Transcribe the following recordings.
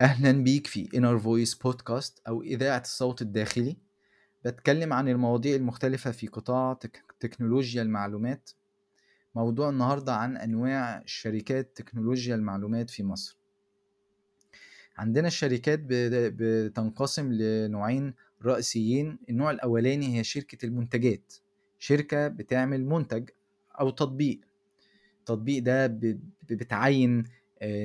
أهلا بيك في Inner Voice بودكاست أو إذاعة الصوت الداخلي. بتكلم عن المواضيع المختلفة في قطاع تك... تكنولوجيا المعلومات. موضوع النهاردة عن أنواع شركات تكنولوجيا المعلومات في مصر. عندنا الشركات بت- بتنقسم لنوعين رئيسيين. النوع الأولاني هي شركة المنتجات. شركة بتعمل منتج أو تطبيق. التطبيق ده بتعين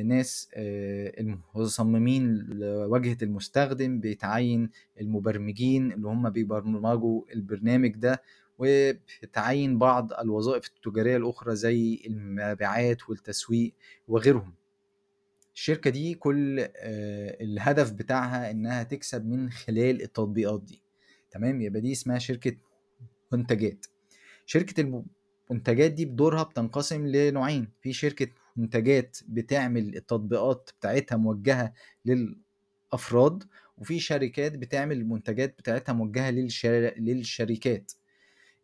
ناس آه، المصممين لواجهة المستخدم بتعين المبرمجين اللي هم بيبرمجوا البرنامج ده وبتعين بعض الوظائف التجارية الأخرى زي المبيعات والتسويق وغيرهم. الشركة دي كل آه، الهدف بتاعها إنها تكسب من خلال التطبيقات دي. تمام؟ يبقى دي اسمها شركة منتجات. شركة المنتجات دي بدورها بتنقسم لنوعين. في شركة منتجات بتعمل التطبيقات بتاعتها موجهة للأفراد وفي شركات بتعمل المنتجات بتاعتها موجهة للشر... للشركات.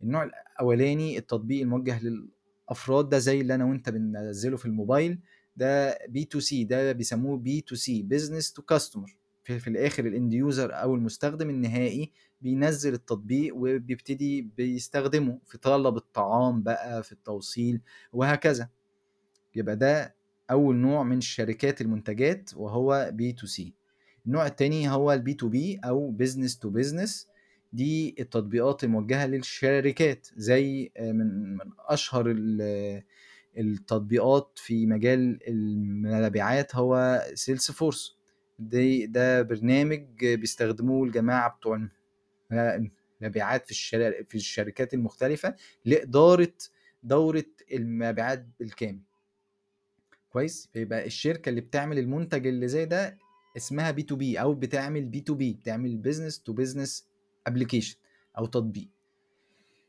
النوع الأولاني التطبيق الموجه للأفراد ده زي اللي أنا وأنت بننزله في الموبايل ده بي تو سي ده بيسموه بي تو سي بزنس تو كاستمر في, في الآخر ال end user أو المستخدم النهائي بينزل التطبيق وبيبتدي بيستخدمه في طلب الطعام بقى في التوصيل وهكذا. يبقى ده أول نوع من شركات المنتجات وهو B2C. النوع التاني هو ال B2B أو business to business دي التطبيقات الموجهة للشركات زي آه، من من أشهر ال- التطبيقات في مجال المبيعات هو Salesforce دي ده برنامج بيستخدموه الجماعة بتوع المبيعات في في الشركات المختلفة لإدارة دورة المبيعات بالكامل. كويس فيبقى الشركة اللي بتعمل المنتج اللي زي ده اسمها B2B أو بتعمل B2B بتعمل business to business application أو تطبيق.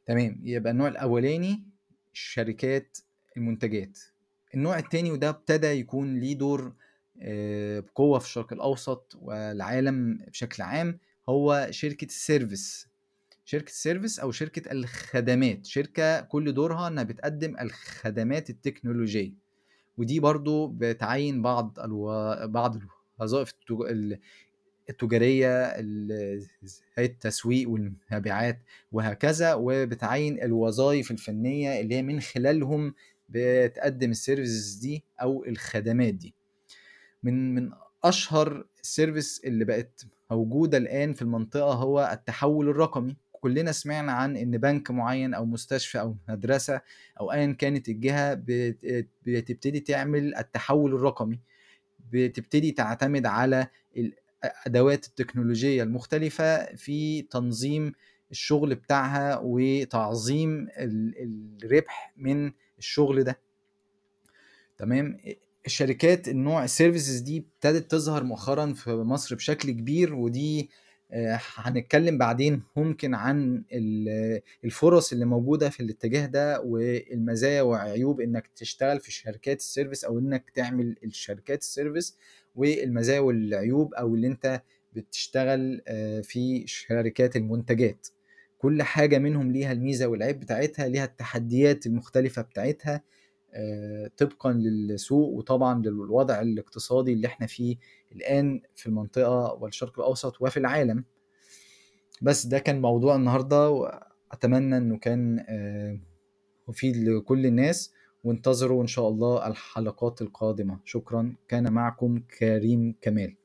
تمام يبقى النوع الأولاني شركات المنتجات. النوع التاني وده ابتدى يكون ليه دور آه، بقوة في الشرق الأوسط والعالم بشكل عام هو شركة ال service. شركة ال service أو شركة الخدمات. شركة كل دورها إنها بتقدم الخدمات التكنولوجية. ودي برضو بتعين بعض ألو... بعض الوظائف التج... ال- التجارية التسويق والمبيعات وهكذا وبتعين الوظائف الفنية اللي هي من خلالهم بتقدم ال services دي أو الخدمات دي. من من أشهر ال service اللي بقت موجودة الآن في المنطقة هو التحول الرقمي. كلنا سمعنا عن إن بنك معين أو مستشفى أو مدرسة أو ايا كانت الجهة بت- بتبتدي تعمل التحول الرقمي بتبتدي تعتمد على الادوات التكنولوجية المختلفة في تنظيم الشغل بتاعها وتعظيم ال- الربح من الشغل ده. تمام؟ الشركات النوع ال services دي ابتدت تظهر مؤخرا في مصر بشكل كبير ودي آه، هنتكلم بعدين ممكن عن ال- الفرص اللي موجودة في الاتجاه ده والمزايا وعيوب إنك تشتغل في شركات ال service أو إنك تعمل الشركات ال service والمزايا والعيوب أو اللي أنت بتشتغل آه، في شركات المنتجات. كل حاجة منهم ليها الميزة والعيب بتاعتها ليها التحديات المختلفة بتاعتها. آه، طبقا للسوق وطبعا للوضع الاقتصادي اللي إحنا فيه الآن في المنطقة والشرق الأوسط وفي العالم. بس ده كان موضوع النهاردة وأتمنى أنه كان آه، مفيد لكل الناس وانتظروا إن شاء الله الحلقات القادمة. شكرا. كان معكم كريم كمال.